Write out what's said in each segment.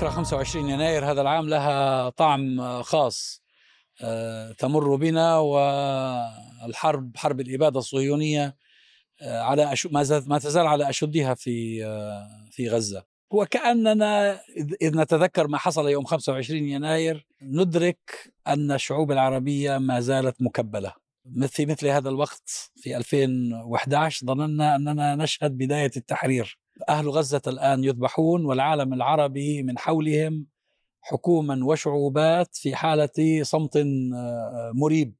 ذكرى 25 يناير هذا العام لها طعم خاص آه، تمر بنا والحرب حرب الإبادة الصهيونية آه، على. ما تزال على أشدها في آه، في غزة وكأننا إذ نتذكر ما حصل يوم 25 يناير ندرك أن الشعوب العربية ما زالت مكبلة في مثل هذا الوقت في 2011 ظننا أننا نشهد بداية التحرير أهل غزة الآن يذبحون والعالم العربي من حولهم حكوما وشعوبات في حالة صمت آه، مريب.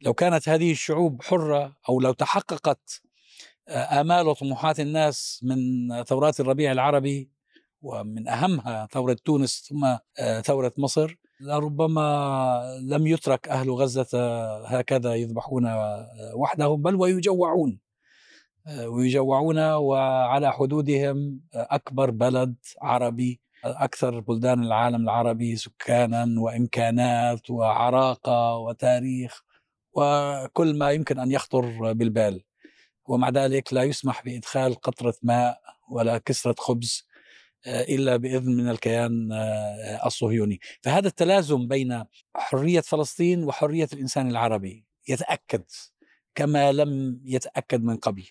لو كانت هذه الشعوب حرة أو لو تحققت آه، آمال وطموحات الناس من ثورات الربيع العربي ومن أهمها ثورة تونس ثم آه، ثورة مصر لربما لم يترك أهل غزة هكذا يذبحون وحدهم بل ويجوعون. ويجوعون وعلى حدودهم أكبر بلد عربي أكثر بلدان العالم العربي سكانا وإمكانات وعراقة وتاريخ وكل ما يمكن أن يخطر بالبال. ومع ذلك لا يسمح بإدخال قطرة ماء ولا كسرة خبز إلا بإذن من الكيان الصهيوني. فهذا التلازم بين حرية فلسطين وحرية الإنسان العربي يتأكد كما لم يتأكد من قبل.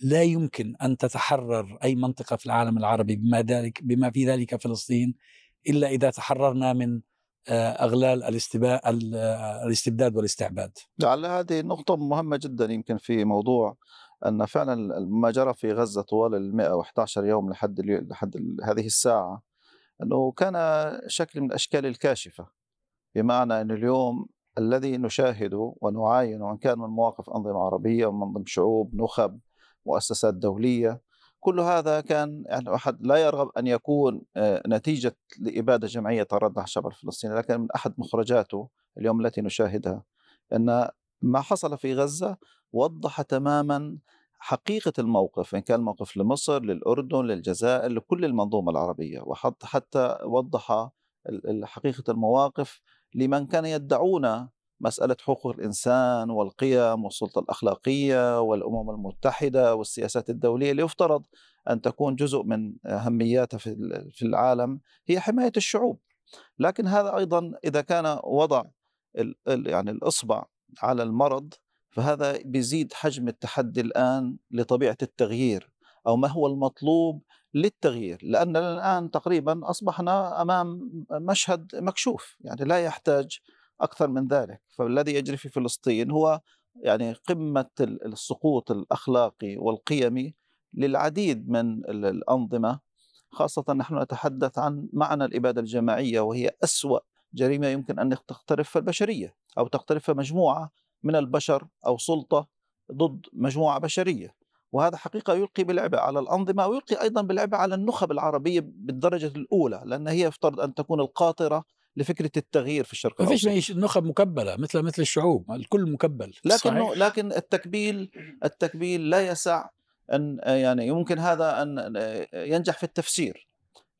لا يمكن أن تتحرر أي منطقة في العالم العربي بما ذلك بما في ذلك فلسطين إلا إذا تحررنا من آه، أغلال الاستبداد والاستعباد. لعل هذه نقطة مهمة جدا يمكن في موضوع أن فعلا ما جرى في غزة طوال ال 111 يوم لحد لحد هذه الساعة أنه كان شكل من الأشكال الكاشفة بمعنى أن اليوم الذي نشاهده ونعاين وان كان من مواقف أنظمة عربية ومن شعوب نخب مؤسسات دولية. كل هذا كان يعني أحد لا يرغب أن يكون آه، نتيجة لإبادة جمعية تردع الشعب الفلسطيني لكن من أحد مخرجاته اليوم التي نشاهدها أن ما حصل في غزة وضح تماما حقيقة الموقف إن كان موقف لمصر للأردن للجزائر لكل المنظومة العربية وحتى حتى وضح حقيقة المواقف لمن كان يدعون مسألة حقوق الإنسان والقيم والسلطة الأخلاقية والأمم المتحدة والسياسات الدولية اللي يفترض أن تكون جزء من أهمياتها في العالم هي حماية الشعوب. لكن هذا أيضا إذا كان وضع يعني الإصبع على المرض فهذا بيزيد حجم التحدي الآن لطبيعة التغيير أو ما هو المطلوب للتغيير. لأننا الآن تقريبا أصبحنا أمام مشهد مكشوف يعني لا يحتاج أكثر من ذلك. فالذي يجري في فلسطين هو يعني قمة السقوط الأخلاقي والقيمي للعديد من الأنظمة خاصة نحن نتحدث عن معنى الإبادة الجماعية وهي أسوأ جريمة يمكن أن تقترفها البشرية أو تقترفها مجموعة من البشر أو سلطة ضد مجموعة بشرية. وهذا حقيقة يلقي بالعبء على الأنظمة ويلقي أيضا بالعبء على النخب العربية بالدرجة الأولى لأن هي يفترض أن تكون القاطرة لفكرة التغيير في الشرق الأوسط. ما فيش النخب مكبلة مثل مثل الشعوب الكل مكبل. لكن لكن التكبيل التكبيل لا يسع أن يعني يمكن هذا أن ينجح في التفسير.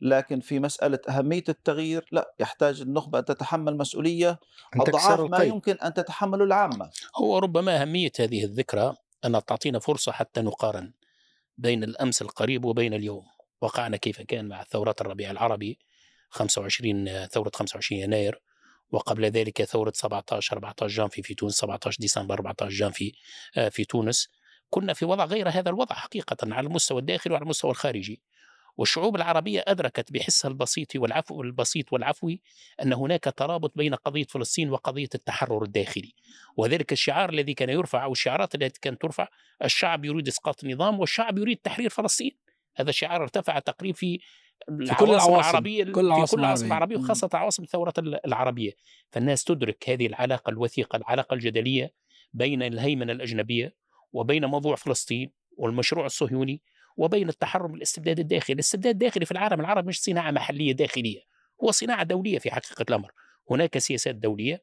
لكن في مسألة أهمية التغيير لا يحتاج النخبة أن تتحمل مسؤولية أضعاف ما يمكن أن تتحمله العامة. هو ربما أهمية هذه الذكرى أن تعطينا فرصة حتى نقارن بين الأمس القريب وبين اليوم. وقعنا كيف كان مع ثورات الربيع العربي 25 ثورة 25 يناير وقبل ذلك ثورة 17 14 جانفي في تونس 17 ديسمبر 14 جانفي آه، في تونس. كنا في وضع غير هذا الوضع حقيقة على المستوى الداخلي وعلى المستوى الخارجي. والشعوب العربية أدركت بحسها البسيط والعفو البسيط والعفوي أن هناك ترابط بين قضية فلسطين وقضية التحرر الداخلي. وذلك الشعار الذي كان يرفع أو الشعارات التي كانت ترفع الشعب يريد إسقاط النظام والشعب يريد تحرير فلسطين. هذا الشعار ارتفع تقريبا في في كل العواصم العربية كل العواصم في كل العواصم العربية وخاصة عواصم الثورة العربية. فالناس تدرك هذه العلاقة الوثيقة العلاقة الجدلية بين الهيمنة الأجنبية وبين موضوع فلسطين والمشروع الصهيوني وبين التحرر الاستبداد الداخلي. الاستبداد الداخلي في العالم العربي مش صناعة محلية داخلية هو صناعة دولية في حقيقة الأمر. هناك سياسات دولية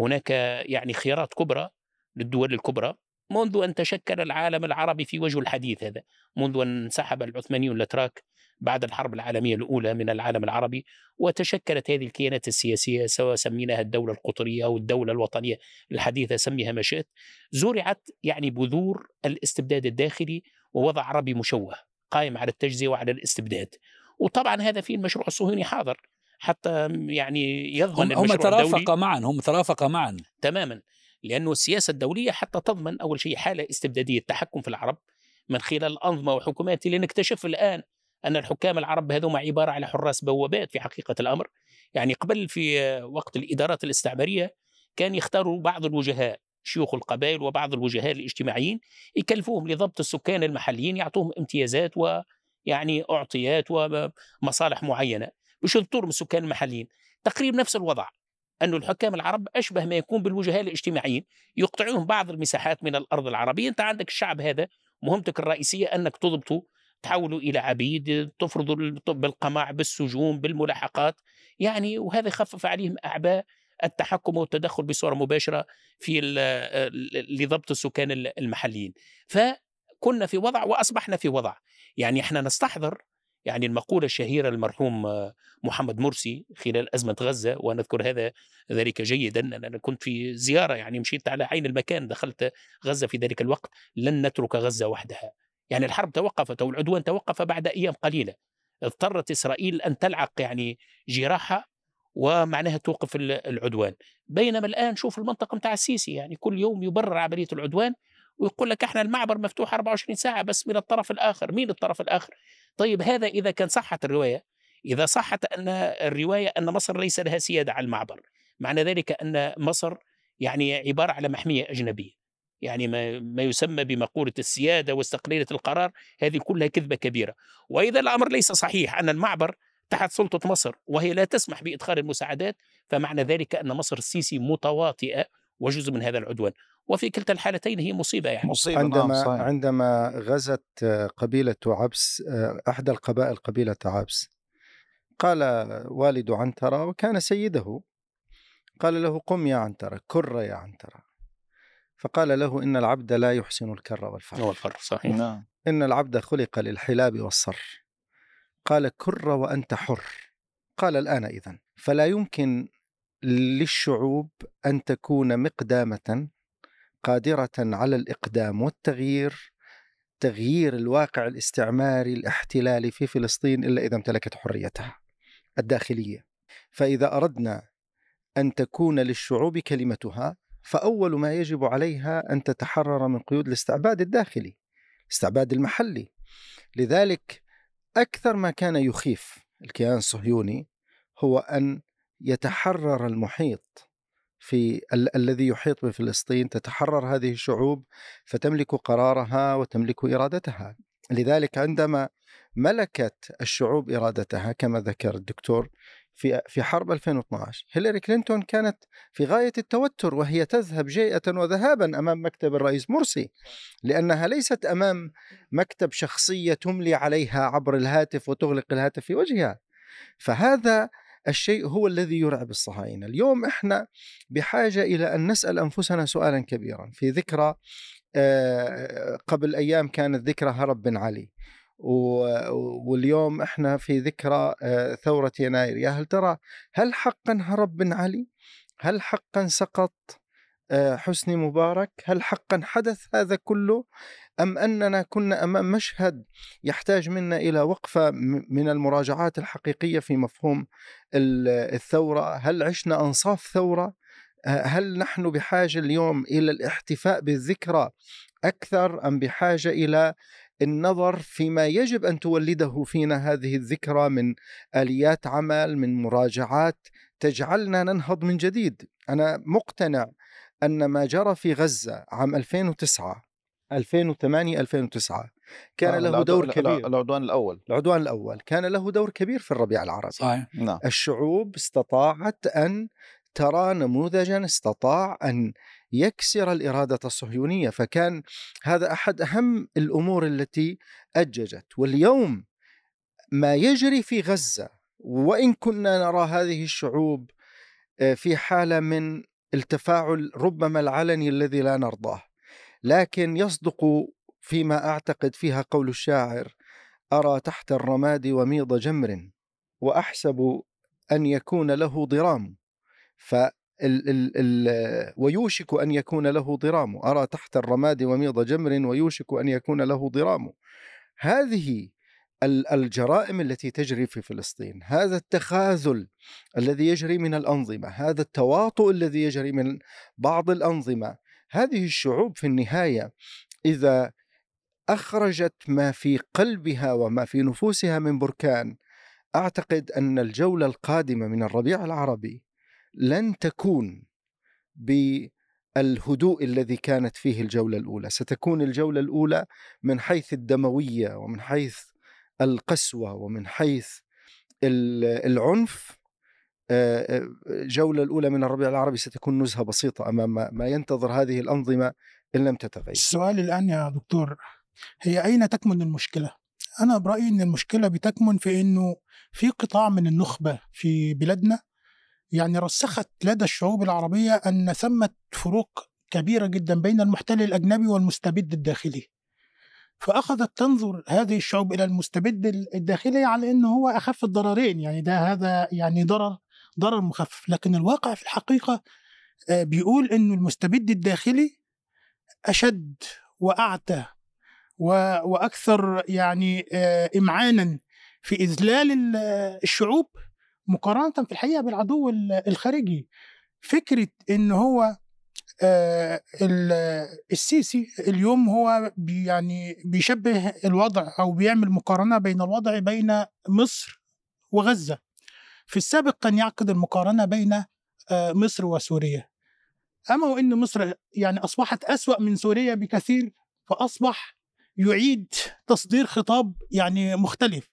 هناك يعني خيارات كبرى للدول الكبرى. منذ أن تشكل العالم العربي في وجه الحديث هذا منذ أن انسحب العثمانيون الأتراك بعد الحرب العالمية الأولى من العالم العربي وتشكلت هذه الكيانات السياسية سواء سميناها الدولة القطرية أو الدولة الوطنية الحديثة سميها ما شئت زرعت يعني بذور الاستبداد الداخلي ووضع عربي مشوه قائم على التجزئة وعلى الاستبداد. وطبعا هذا في المشروع الصهيوني حاضر حتى يعني يضمن هم, ترافق معا هم ترافق معا. تماما لأنه السياسة الدولية حتى تضمن أول شيء حالة استبدادية تحكم في العرب من خلال الأنظمة وحكومات اللي نكتشف الآن أن الحكام العرب هذوما عبارة على حراس بوابات في حقيقة الأمر. يعني قبل في وقت الإدارات الاستعمارية كان يختاروا بعض الوجهاء شيوخ القبائل وبعض الوجهاء الاجتماعيين يكلفوهم لضبط السكان المحليين يعطوهم امتيازات ويعني أعطيات ومصالح معينة باش يضبطوا السكان المحليين. تقريبا نفس الوضع أن الحكام العرب أشبه ما يكون بالوجهاء الاجتماعيين يقطعون بعض المساحات من الأرض العربية. أنت عندك الشعب هذا مهمتك الرئيسية أنك تضبطه تحولوا إلى عبيد تفرضوا بالقمع بالسجون بالملاحقات. يعني وهذا يخفف عليهم أعباء التحكم والتدخل بصورة مباشرة في لضبط السكان المحليين. فكنا في وضع وأصبحنا في وضع. يعني إحنا نستحضر يعني المقولة الشهيرة المرحوم محمد مرسي خلال أزمة غزة ونذكر هذا ذلك جيدا. أنا كنت في زيارة يعني مشيت على عين المكان دخلت غزة في ذلك الوقت. لن نترك غزة وحدها. يعني الحرب توقفت أو العدوان توقف بعد أيام قليلة. اضطرت إسرائيل أن تلعق يعني جراحها ومعناها توقف العدوان. بينما الآن شوف المنطقة متاع السيسي يعني كل يوم يبرر عملية العدوان ويقول لك إحنا المعبر مفتوح 24 ساعة بس من الطرف الآخر. مين الطرف الآخر؟ طيب هذا إذا كان صحت الرواية إذا صحت أن الرواية أن مصر ليس لها سيادة على المعبر معنى ذلك أن مصر يعني عبارة على محمية أجنبية. يعني ما, ما يسمى بمقولة السيادة واستقلالية القرار هذه كلها كذبة كبيرة. وإذا الأمر ليس صحيح أن المعبر تحت سلطة مصر وهي لا تسمح بإدخال المساعدات فمعنى ذلك أن مصر السيسي متواطئة وجزء من هذا العدوان. وفي كلتا الحالتين هي مصيبة يعني. مصيبة نعم، عندما نعم عندما غزت قبيلة عبس أحدى القبائل قبيلة عبس قال والد عنترة وكان سيده قال له قم يا عنترة كر يا عنترة. فقال له إن العبد لا يحسن الكر والفر والفر صحيح. نعم. إن العبد خلق للحلاب والصر. قال كر وأنت حر. قال الآن إذا فلا يمكن للشعوب أن تكون مقدامة قادرة على الإقدام والتغيير تغيير الواقع الاستعماري الاحتلالي في فلسطين إلا إذا امتلكت حريتها الداخلية. فإذا أردنا أن تكون للشعوب كلمتها فأول ما يجب عليها أن تتحرر من قيود الاستعباد الداخلي الاستعباد المحلي. لذلك أكثر ما كان يخيف الكيان الصهيوني هو أن يتحرر المحيط في ال- الذي يحيط بفلسطين تتحرر هذه الشعوب فتملك قرارها وتملك إرادتها. لذلك عندما ملكت الشعوب إرادتها كما ذكر الدكتور في في حرب 2012 هيلاري كلينتون كانت في غاية التوتر وهي تذهب جيئة وذهابا أمام مكتب الرئيس مرسي لأنها ليست أمام مكتب شخصية تملي عليها عبر الهاتف وتغلق الهاتف في وجهها. فهذا الشيء هو الذي يرعب الصهاينة اليوم إحنا بحاجة إلى أن نسأل أنفسنا سؤالا كبيرا. في ذكرى آه، قبل أيام كانت ذكرى هرب بن علي. واليوم إحنا في ذكرى آه، ثورة يناير. يا هل ترى هل حقا هرب بن علي؟ هل حقا سقط آه، حسني مبارك؟ هل حقا حدث هذا كله؟ أم أننا كنا أمام مشهد يحتاج منا إلى وقفة من المراجعات الحقيقية في مفهوم الثورة؟ هل عشنا أنصاف ثورة؟ هل نحن بحاجة اليوم إلى الاحتفاء بالذكرى أكثر أم بحاجة إلى النظر فيما يجب أن تولده فينا هذه الذكرى من آليات عمل من مراجعات تجعلنا ننهض من جديد. أنا مقتنع أن ما جرى في غزة عام 2009 2008 2009 كان آه له دور كبير. العدوان الأول. العدوان الأول. كان له دور كبير في الربيع العربي. صحيح. نعم. الشعوب استطاعت أن ترى نموذجا استطاع أن يكسر الإرادة الصهيونية فكان هذا أحد أهم الأمور التي أججت. واليوم ما يجري في غزة وإن كنا نرى هذه الشعوب آه، في حالة من التفاعل ربما العلني الذي لا نرضاه. لكن يصدق فيما أعتقد فيها قول الشاعر أرى تحت الرماد وميض جمر وأحسب أن يكون له ضرام. ف ال ال ال ويوشك أن يكون له ضرام. أرى تحت الرماد وميض جمر ويوشك أن يكون له ضرام. هذه ال- الجرائم التي تجري في فلسطين هذا التخاذل الذي يجري من الأنظمة هذا التواطؤ الذي يجري من بعض الأنظمة. هذه الشعوب في النهاية إذا أخرجت ما في قلبها وما في نفوسها من بركان أعتقد أن الجولة القادمة من الربيع العربي لن تكون بالهدوء الذي كانت فيه الجولة الأولى. ستكون الجولة الأولى من حيث الدموية ومن حيث القسوة ومن حيث ال- العنف. آه، آه، الجولة الأولى من الربيع العربي ستكون نزهة بسيطة أمام ما- ينتظر هذه الأنظمة إن لم تتغير. السؤال الآن يا دكتور هي أين تكمن المشكلة؟ أنا برأيي أن المشكلة بتكمن في أنه في قطاع من النخبة في بلادنا. يعني رسخت لدى الشعوب العربية أن ثمة فروق كبيرة جدا بين المحتل الأجنبي والمستبد الداخلي. فأخذت تنظر هذه الشعوب إلى المستبد الداخلي على أنه هو أخف الضررين يعني ده هذا يعني ضرر ضرر مخفف. لكن الواقع في الحقيقة آه، بيقول أنه المستبد الداخلي أشد وأعتى وأكثر يعني آه، إمعانا في إذلال ال- الشعوب مقارنة في الحقيقة بالعدو ال- الخارجي. فكرة إن هو آه، ال- السيسي اليوم هو بي يعني بيشبه الوضع أو بيعمل مقارنة بين الوضع بين مصر وغزة. في السابق كان يعقد المقارنة بين آه، مصر وسوريا. أما وإن مصر يعني أصبحت أسوأ من سوريا بكثير فأصبح يعيد تصدير خطاب يعني مختلف.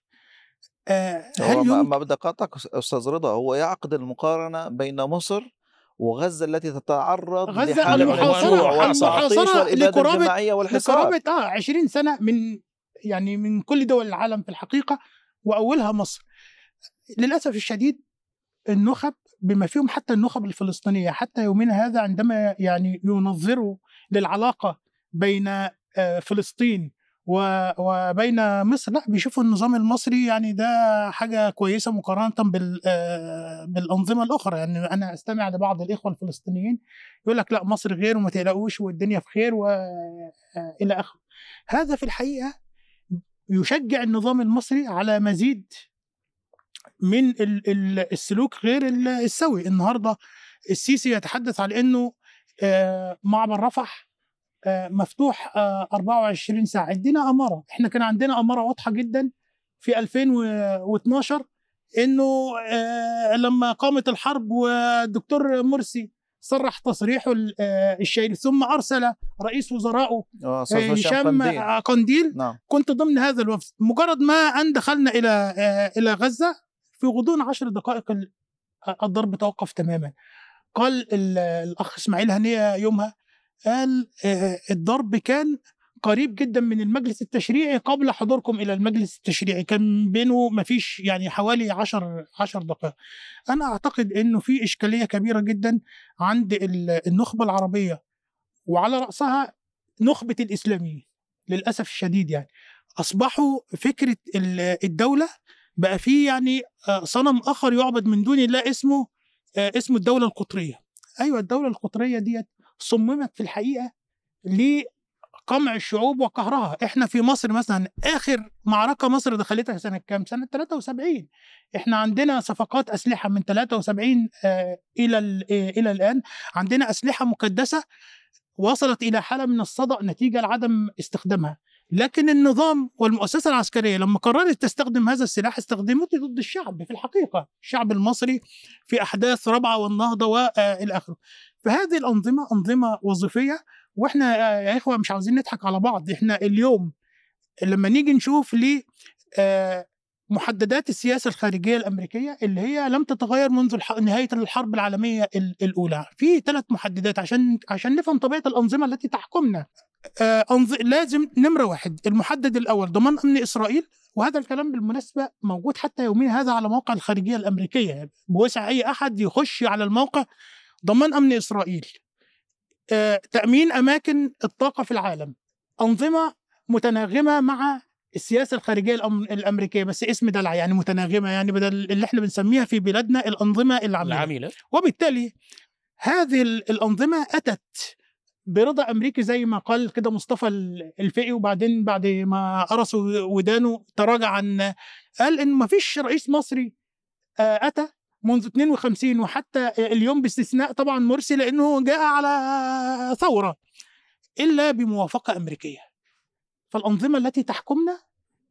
آه، هل ما, يمكن ما بدي اقاطعك أستاذ رضا هو يعقد المقارنة بين مصر وغزة التي تتعرض والإبادة لقرابة الجماعية والحصار؟ لقرابة آه 20 سنة من يعني من كل دول العالم في الحقيقة وأولها مصر. للأسف الشديد النخب بما فيهم حتى النخب الفلسطينية حتى يومنا هذا عندما يعني ينظروا للعلاقة بين آه، فلسطين وبين مصر. لا بيشوفوا النظام المصري يعني ده حاجة كويسة مقارنة بال آه، بالأنظمة الأخرى. يعني أنا أستمع لبعض الإخوة الفلسطينيين يقول لك لا مصر غير وما تقلقوش والدنيا في خير وإلى آخره. هذا في الحقيقة يشجع النظام المصري على مزيد من ال- ال- السلوك غير ال- السوي. النهارده السيسي يتحدث على إنه آه، معبر رفح آه، مفتوح آه، 24 ساعة. ادينا أمارة. إحنا كان عندنا أمارة واضحة جدا في 2012 إنه آه، لما قامت الحرب والدكتور مرسي صرح تصريحه ال- آه، الشهير ثم أرسل رئيس وزرائه آه، آه، هشام قنديل. آه، قنديل نعم. كنت ضمن هذا الوفد. مجرد ما أن دخلنا إلى آه، إلى غزة في غضون عشر دقائق ال- الضرب توقف تماما. قال ال- الأخ إسماعيل هنية يومها قال آه، الضرب كان قريب جدا من المجلس التشريعي قبل حضوركم إلى المجلس التشريعي. كان بينه ما فيش يعني حوالي عشر, عشر دقائق. أنا أعتقد أنه في إشكالية كبيرة جدا عند ال- النخبة العربية وعلى رأسها نخبة الإسلاميين للأسف الشديد يعني. أصبحوا فكرة ال- الدولة بقى فيه يعني آه، صنم آخر يعبد من دون الله اسمه آه، اسمه الدولة القطرية. أيوة الدولة القطرية ديت صممت في الحقيقة لقمع الشعوب وقهرها. إحنا في مصر مثلا آخر معركة مصر دخلتها سنة كام؟ سنة 73 إحنا عندنا صفقات أسلحة من 73 آه، إلى ال- آه، إلى الآن. عندنا أسلحة مكدسة وصلت إلى حالة من الصدأ نتيجة لعدم استخدامها. لكن النظام والمؤسسة العسكرية لما قررت تستخدم هذا السلاح استخدمته ضد الشعب في الحقيقة الشعب المصري في أحداث ربعة والنهضة وإلى آخره. فهذه الأنظمة أنظمة وظيفية وإحنا يا إخوة مش عاوزين نضحك على بعض. إحنا اليوم لما نيجي نشوف ليه آه، محددات السياسة الخارجية الأمريكية اللي هي لم تتغير منذ الح- نهاية الحرب العالمية ال- الأولى. في ثلاث محددات عشان عشان نفهم طبيعة الأنظمة التي تحكمنا. آه، أنظ... لازم نمرة واحد. المحدد الأول ضمان أمن إسرائيل وهذا الكلام بالمناسبة موجود حتى يومين هذا على موقع الخارجية الأمريكية. بوسع أي أحد يخش على الموقع ضمان أمن إسرائيل. آه، تأمين أماكن الطاقة في العالم. أنظمة متناغمة مع السياسة الخارجية الأم- الأمريكية بس اسم دلع يعني متناغمة يعني بدل اللي إحنا بنسميها في بلادنا الأنظمة العاملة العامله وبالتالي هذه ال- الأنظمة أتت برضا أمريكي زي ما قال كده مصطفى الفقي وبعدين بعد ما قرصوا ودانه تراجع عن قال إن ما فيش رئيس مصري آه، أتى منذ 52 وحتى اليوم باستثناء طبعا مرسي لأنه جاء على ثورة إلا بموافقة أمريكية. فالأنظمة التي تحكمنا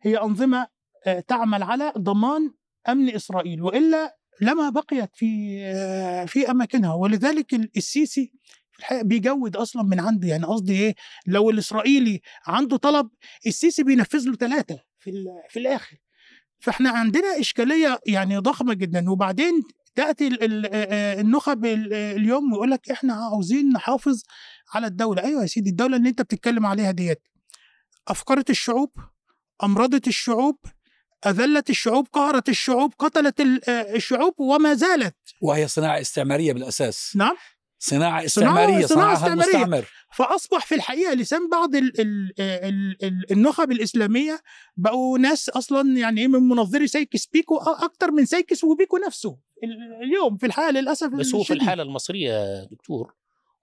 هي أنظمة آه، تعمل على ضمان أمن إسرائيل وإلا لما بقيت في آه، في أماكنها. ولذلك السيسي الحقيقة بيجود أصلا من عنده يعني قصدي إيه؟ لو الإسرائيلي عنده طلب السيسي بينفذ له ثلاثة في في الآخر. فإحنا عندنا إشكالية يعني ضخمة جدا. وبعدين تأتي النخب اليوم ويقول لك إحنا عاوزين نحافظ على الدولة. أيوه يا سيدي الدولة اللي أنت بتتكلم عليها ديت. أفقرت الشعوب أمرضت الشعوب أذلت الشعوب قهرت الشعوب قتلت الشعوب وما زالت. وهي صناعة استعمارية بالأساس. نعم. صناعة استعمارية صناعة صناعها المستعمر فأصبح في الحقيقة لسان بعض ال ال ال ال النخب الإسلامية بقوا ناس أصلا يعني إيه من منظري سايكس بيكو أكتر من سايكس وبيكو نفسه. اليوم في الحالة للأسف بس هو في الحالة المصرية دكتور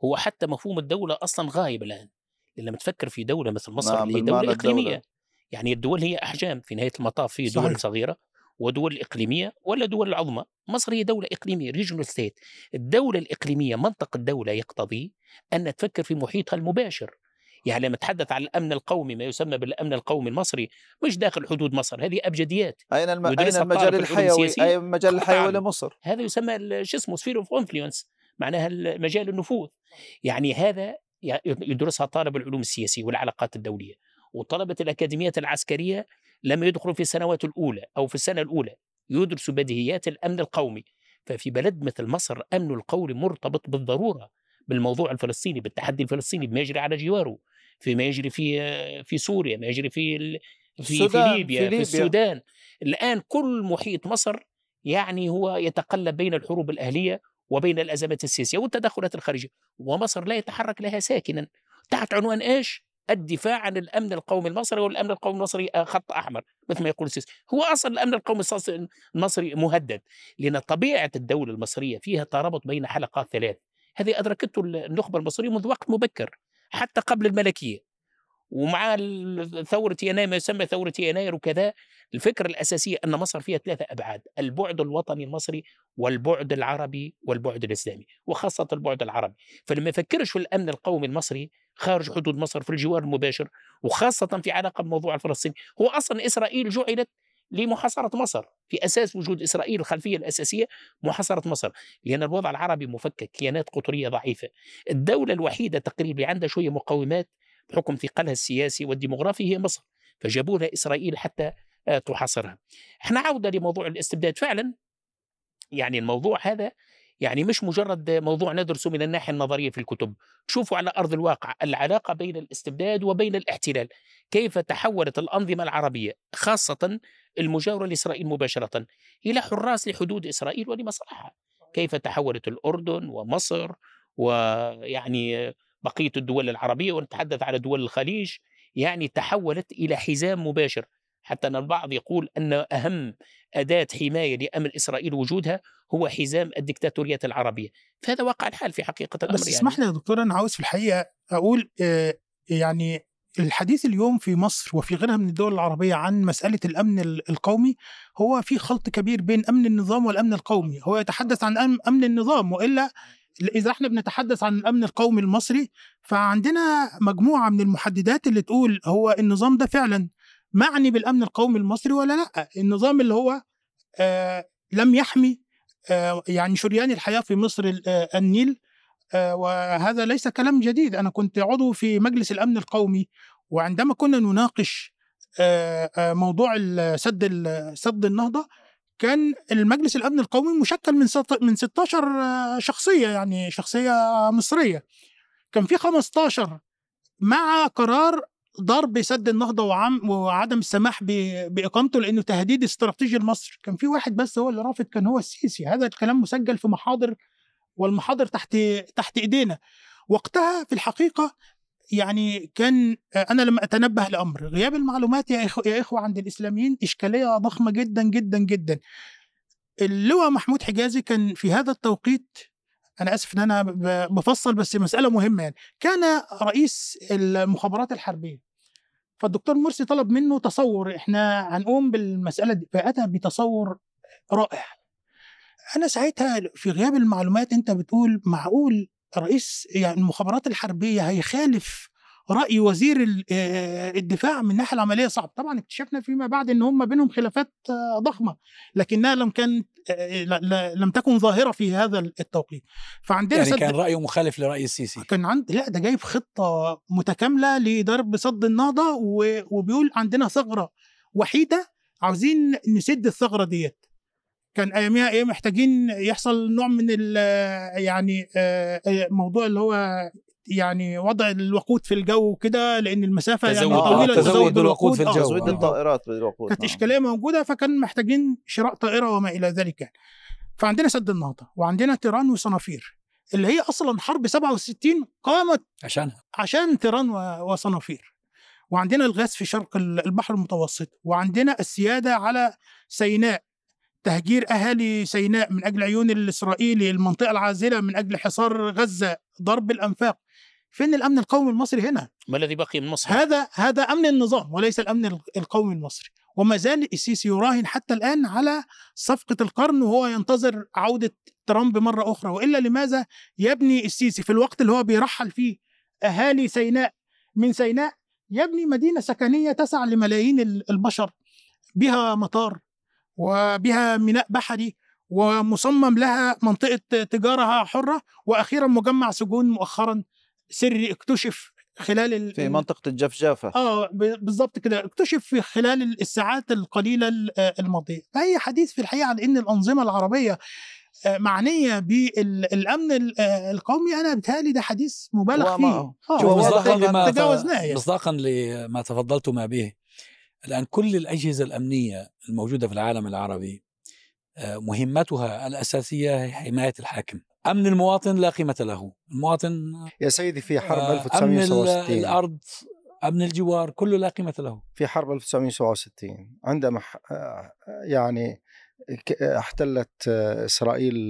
هو حتى مفهوم الدولة أصلا غايب الآن. لما تفكر في دولة مثل مصر نعم اللي هي دولة إقليمية الدولة. يعني الدول هي أحجام في نهاية المطاف في دول صحيح. صغيرة ودول إقليمية ولا دول العظمى مصر هي دولة إقليمية regional state الدولة الإقليمية منطق الدولة يقتضي أن تفكر في محيطها المباشر. يعني لما نتحدث عن الأمن القومي ما يسمى بالأمن القومي المصري مش داخل حدود مصر هذه أبجديات. أين الم... أين المجال الحيوي أي المجال الحيوي لمصر؟ هذا يسمى شو اسمه sphere of influence معناها مجال النفوذ. يعني هذا يدرسها طالب العلوم السياسية والعلاقات الدولية وطلبة الاكاديميات العسكرية لما يدخلوا في السنوات الأولى أو في السنة الأولى يدرسوا بديهيات الأمن القومي ففي بلد مثل مصر أمن القومي مرتبط بالضرورة بالموضوع الفلسطيني بالتحدي الفلسطيني بما يجري على جواره فيما يجري في في سوريا ما يجري في في, في ليبيا في, ليبيا. في السودان الآن كل محيط مصر يعني هو يتقلب بين الحروب الأهلية وبين الأزمات السياسية والتدخلات الخارجية ومصر لا يتحرك لها ساكنا. تحت عنوان إيش؟ الدفاع عن الأمن القومي المصري والأمن القومي المصري خط أحمر مثل ما يقول السيسي. هو أصلا الأمن القومي المصري مهدد لأن طبيعة الدولة المصرية فيها ترابط بين حلقات ثلاث. هذه أدركته النخبة المصرية منذ وقت مبكر حتى قبل الملكية. ومع ثورة يناير ما يسمى ثورة يناير وكذا الفكرة الأساسية أن مصر فيها ثلاثة أبعاد البعد الوطني المصري والبعد العربي والبعد الإسلامي وخاصة البعد العربي. فلما يفكرش في الأمن القومي المصري خارج حدود مصر في الجوار المباشر وخاصة في علاقة بموضوع الفلسطيني هو أصلا إسرائيل جعلت لمحاصرة مصر في أساس وجود إسرائيل الخلفية الأساسية محاصرة مصر. لأن الوضع العربي مفكك كيانات قطرية ضعيفة. الدولة الوحيدة تقريبا عندها شوية مقومات بحكم ثقلها السياسي والديمغرافي هي مصر فجابوا لها إسرائيل حتى آه، تحاصرها. إحنا عودة لموضوع الاستبداد. فعلا يعني الموضوع هذا يعني مش مجرد موضوع ندرسه من الناحية النظرية في الكتب. شوفوا على أرض الواقع العلاقة بين الاستبداد وبين الاحتلال. كيف تحولت الأنظمة العربية خاصة المجاورة لإسرائيل مباشرة إلى حراس لحدود إسرائيل ولمصلحة. كيف تحولت الأردن ومصر ويعني بقية الدول العربية ونتحدث على دول الخليج يعني تحولت إلى حزام مباشر. حتى أن البعض يقول أن أهم أداة حماية لأمن إسرائيل وجودها هو حزام الدكتاتوريات العربية. فهذا واقع الحال في حقيقة الأمر بس يعني. اسمح لي يا دكتور أنا عاوز في الحقيقة أقول آه يعني الحديث اليوم في مصر وفي غيرها من الدول العربية عن مسألة الأمن القومي هو في خلط كبير بين أمن النظام والأمن القومي. هو يتحدث عن أمن النظام وإلا إذا إحنا بنتحدث عن الأمن القومي المصري فعندنا مجموعة من المحددات اللي تقول هو النظام ده فعلا معني بالأمن القومي المصري ولا لأ؟ النظام اللي هو آه لم يحمي آه يعني شريان الحياة في مصر آه النيل آه وهذا ليس كلام جديد. أنا كنت عضو في مجلس الأمن القومي وعندما كنا نناقش آه، آه، موضوع سد سد النهضة كان المجلس الأمن القومي مشكل من من 16 شخصية يعني شخصية مصرية. كان في 15 مع قرار ضرب سد النهضة وعم وعدم السماح بإقامته لأنه تهديد استراتيجي لمصر. كان في واحد بس هو اللي رافض كان هو السيسي. هذا الكلام مسجل في محاضر والمحاضر تحت تحت إيدينا. وقتها في الحقيقة يعني كان أنا لما أتنبه لأمر. غياب المعلومات يا اخوه يا إخوة عند الإسلاميين إشكالية ضخمة جدا جدا جدا. اللواء محمود حجازي كان في هذا التوقيت أنا آسف إن أنا بفصل بس مسألة مهمة يعني. كان رئيس المخابرات الحربية فالدكتور مرسي طلب منه تصور. إحنا هنقوم بالمسألة دي. فأتى بتصور رائع. أنا ساعتها في غياب المعلومات أنت بتقول معقول رئيس يعني المخابرات الحربية هيخالف رأي وزير آه، الدفاع من الناحية العملية؟ صعب. طبعا اكتشفنا فيما بعد إن هم بينهم خلافات آه، ضخمة لكنها لم كان آه، لم تكن ظاهرة في هذا التوقيت. فعندنا يعني كان رأيه مخالف لرأي السيسي كان عند لا ده جايب خطة متكاملة لضرب صد النهضة و... وبيقول عندنا ثغرة وحيدة عاوزين نسد الثغرة ديت. كان أياميها إيه محتاجين يحصل نوع من ال يعني آه، آه، موضوع اللي هو يعني وضع الوقود في الجو كده لأن المسافة يعني تزود- آه، طويلة تزود بالوقود في آه، الجو. تزويد آه. الطائرات بالوقود كانت. إشكالية موجودة فكان محتاجين شراء طائرة وما إلى ذلك يعني. فعندنا سد النهضة وعندنا تيران وصنافير اللي هي أصلا حرب 67 قامت عشانها عشان تيران وصنافير وعندنا الغاز في شرق ال- البحر المتوسط وعندنا السيادة على سيناء تهجير أهالي سيناء من أجل عيون الإسرائيلي المنطقة العازلة من أجل حصار غزة ضرب الأنفاق. فين الأمن القومي المصري هنا؟ ما الذي بقي من مصر؟ هذا هذا أمن النظام وليس الأمن ال- القومي المصري. وما زال السيسي يراهن حتى الآن على صفقة القرن وهو ينتظر عودة ترامب مرة أخرى. وإلا لماذا يبني السيسي في الوقت اللي هو بيرحل فيه أهالي سيناء من سيناء؟ يبني مدينة سكنية تسع لملايين ال- البشر بها مطار. وبها ميناء بحري ومصمم لها منطقة تجارة حرة وأخيرا مجمع سجون مؤخرا سري اكتشف خلال ال- في منطقة الجفجافه آه بالظبط كده اكتشف في خلال الساعات القليلة ال- آه، الماضية. فهي حديث في الحقيقة عن إن الأنظمة العربية آه، معنية بالامن ال- آه، القومي. أنا بتهيألي ده حديث مبالغ فيه. آه، مصداقا لما تجاوزناه يعني. مصداقا لما تفضلتم به. الآن كل الأجهزة الأمنية الموجودة في العالم العربي آه، مهمتها الأساسية هي حماية الحاكم. أمن المواطن لا قيمة له. المواطن يا سيدي في حرب آه، أمن ال- 1967 الأرض أمن الجوار كله لا قيمة له. في حرب 1967 عندما آه، يعني احتلت آه،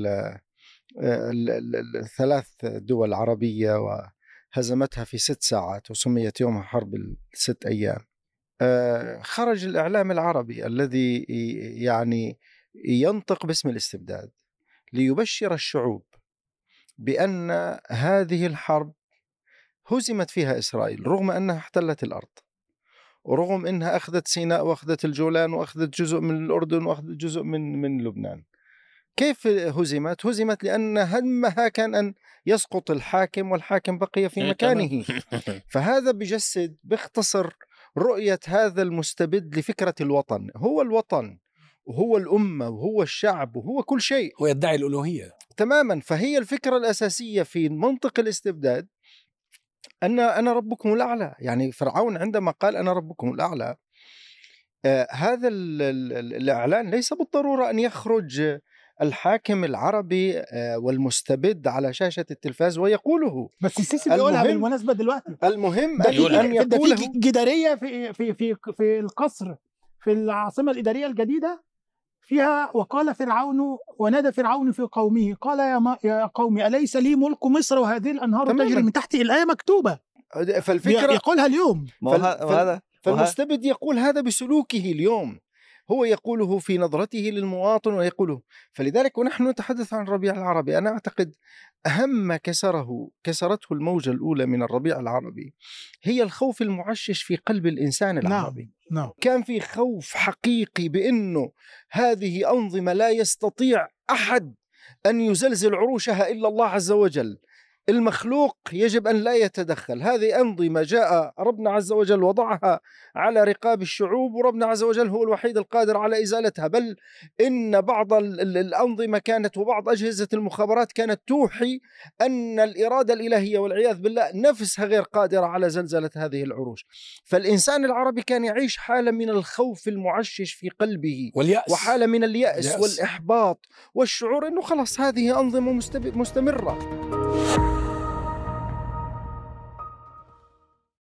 آه، ال- الثلاث دول عربية وهزمتها في ست ساعات وسميت يومها حرب الست أيام. آه، خرج الإعلام العربي الذي يعني ينطق باسم الاستبداد ليبشر الشعوب بأن هذه الحرب هزمت فيها إسرائيل رغم أنها احتلت الأرض. ورغم إنها أخذت سيناء وأخذت الجولان وأخذت جزء من الأردن وأخذت جزء من من لبنان. كيف هزمت؟ هزمت لأن همها كان أن يسقط الحاكم والحاكم بقي في إيه، مكانه. فهذا بجسد باختصر رؤية هذا المستبد لفكرة الوطن، هو الوطن وهو الأمة وهو الشعب وهو كل شيء. ويدعي الألوهية. تماما. فهي الفكرة الأساسية في منطق الاستبداد أن أنا ربكم الأعلى. يعني فرعون عندما قال أنا ربكم الأعلى آه هذا ال ال ال الإعلان ليس بالضرورة أن يخرج الحاكم العربي آه والمستبد على شاشة التلفاز ويقوله بس السيسي بيقولها المهم- بالمناسبة دلوقتي المهم ده أن, يقولها. أن في ده في يقوله جدارية في في في في القصر في العاصمة الإدارية الجديدة فيها وقال فرعون ونادى فرعون في قومه قال يا, ما يا قوم أليس لي ملك مصر وهذه الأنهار تماماً. تجري من تحت الآية مكتوبة فالفكرة يقولها اليوم فال- فال- فالمستبد يقول هذا بسلوكه اليوم هو يقوله في نظرته للمواطن ويقوله. فلذلك ونحن نتحدث عن الربيع العربي. أنا أعتقد أهم ما كسره كسرته الموجة الأولى من الربيع العربي هي الخوف المعشش في قلب الإنسان العربي. نعم. كان في خوف حقيقي بأنه هذه أنظمة لا يستطيع أحد أن يزلزل عروشها إلا الله عز وجل. المخلوق يجب أن لا يتدخل. هذه أنظمة جاء ربنا عز وجل وضعها على رقاب الشعوب وربنا عز وجل هو الوحيد القادر على إزالتها. بل إن بعض ال- ال- الأنظمة كانت وبعض أجهزة المخابرات كانت توحي أن الإرادة الإلهية والعياذ بالله نفسها غير قادرة على زلزلة هذه العروش فالإنسان العربي كان يعيش حالة من الخوف المعشش في قلبه واليأس. وحالة من اليأس اليأس. والإحباط والشعور أنه خلاص هذه أنظمة مستمرة.